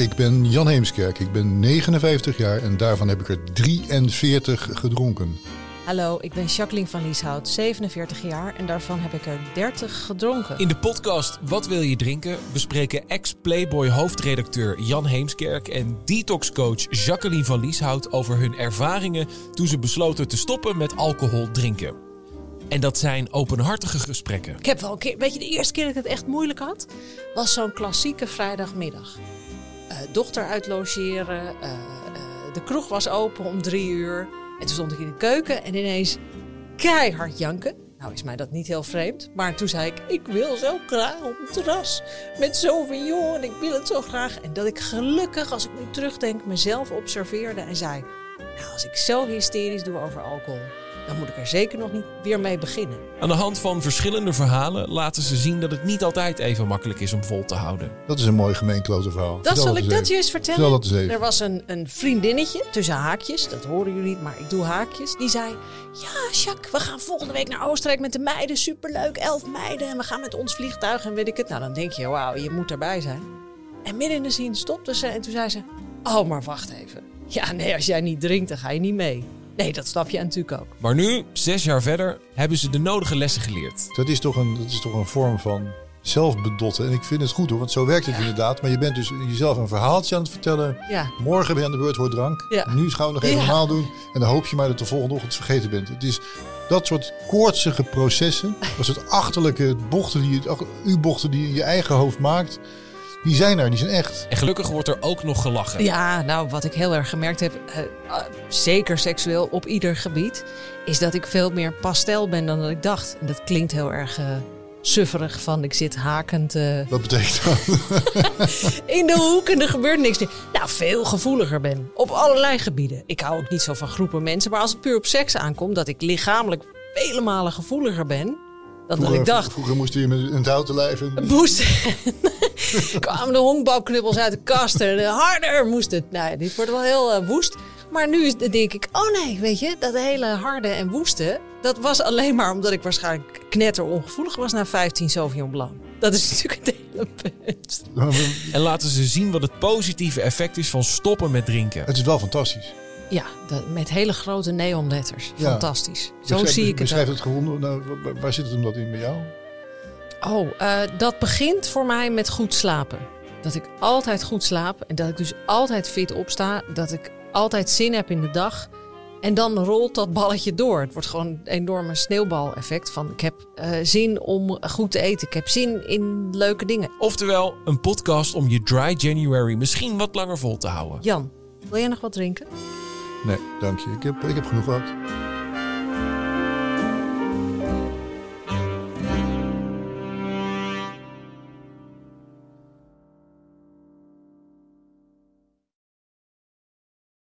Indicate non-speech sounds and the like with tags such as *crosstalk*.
ik ben Jan Heemskerk. Ik ben 59 jaar en daarvan heb ik er 43 gedronken. Hallo, ik ben Jacqueline van Lieshout, 47 jaar en daarvan heb ik er 30 gedronken. In de podcast Wat wil je drinken bespreken ex-Playboy hoofdredacteur Jan Heemskerk en detoxcoach Jacqueline van Lieshout over hun ervaringen toen ze besloten te stoppen met alcohol drinken. En dat zijn openhartige gesprekken. Ik heb wel een keer, weet je, de eerste keer dat ik het echt moeilijk had, was zo'n klassieke vrijdagmiddag. Eh, dochter uitlogeren, eh, eh, de kroeg was open om drie uur. En toen stond ik in de keuken en ineens keihard janken. Nou is mij dat niet heel vreemd. Maar toen zei ik, ik wil zo graag op het terras. Met zoveel jongen, ik wil het zo graag. En dat ik gelukkig, als ik nu terugdenk, mezelf observeerde en zei... Nou, als ik zo hysterisch doe over alcohol, dan moet ik er zeker nog niet weer mee beginnen. Aan de hand van verschillende verhalen laten ze zien dat het niet altijd even makkelijk is om vol te houden. Dat is een mooi gemeenklote verhaal. Dat Vertel zal ik dat je eens vertellen. Vertel dat eens even. Er was een, een vriendinnetje, tussen haakjes, dat horen jullie niet, maar ik doe haakjes. Die zei, ja Jacques, we gaan volgende week naar Oostenrijk met de meiden, superleuk, elf meiden. En we gaan met ons vliegtuig en weet ik het. Nou, dan denk je, wauw, je moet erbij zijn. En midden in de zin stopte ze en toen zei ze, oh, maar wacht even. Ja, nee, als jij niet drinkt, dan ga je niet mee. Nee, dat snap je natuurlijk ook. Maar nu, zes jaar verder, hebben ze de nodige lessen geleerd. Dat is, toch een, dat is toch een vorm van zelfbedotten. En ik vind het goed hoor, want zo werkt het inderdaad. Maar je bent dus jezelf een verhaaltje aan het vertellen. Ja. Morgen ben je aan de beurt voor drank. Ja. Nu gaan we nog even Ja. normaal doen. En dan hoop je maar dat de volgende ochtend vergeten bent. Het is dat soort koortsige processen. *laughs* Dat soort achterlijke bochten die, je- U-bochten die je in je eigen hoofd maakt. Die zijn er, die zijn echt. En gelukkig wordt er ook nog gelachen. Ja, nou, wat ik heel erg gemerkt heb, eh, zeker seksueel op ieder gebied, is dat ik veel meer pastel ben dan dat ik dacht. En dat klinkt heel erg eh, sufferig van ik zit hakend eh, Wat betekent dat? *laughs* in de hoek en er gebeurt niks. meer. Nou, veel gevoeliger ben. Op allerlei gebieden. Ik hou ook niet zo van groepen mensen, maar als het puur op seks aankomt, dat ik lichamelijk vele malen gevoeliger ben dan dat ik dacht. Vroeger moesten we met een houten lijf. En... Moest. *laughs* *laughs* kwamen de honkbalknuppels uit de kast en harder moest het. Nou, ja, dit wordt wel heel eh, woest. Maar nu is- denk ik, oh nee, weet je, dat hele harde en woeste, dat was alleen maar omdat ik waarschijnlijk knetter ongevoelig was na 15 Sauvignon Blanc. Dat is *laughs* natuurlijk het hele punt. En laten ze zien wat het positieve effect is van stoppen met drinken. Het is wel fantastisch. Ja, dat- met hele grote neonletters. Ja. Fantastisch. Zo Beschrijf- zie ik het Beschrijf het gewoon. Nou, waar- waar zit het hem dat in bij jou? Oh, eh, dat begint voor mij met goed slapen. Dat ik altijd goed slaap en dat ik dus altijd fit opsta. Dat ik altijd zin heb in de dag. En dan rolt dat balletje door. Het wordt gewoon een enorme sneeuwbaleffect van ik heb eh, zin om goed te eten. Ik heb zin in leuke dingen. Oftewel, een podcast om je dry January misschien wat langer vol te houden. Jan, wil jij nog wat drinken? Nee, dank je. Ik heb, ik heb genoeg gehad.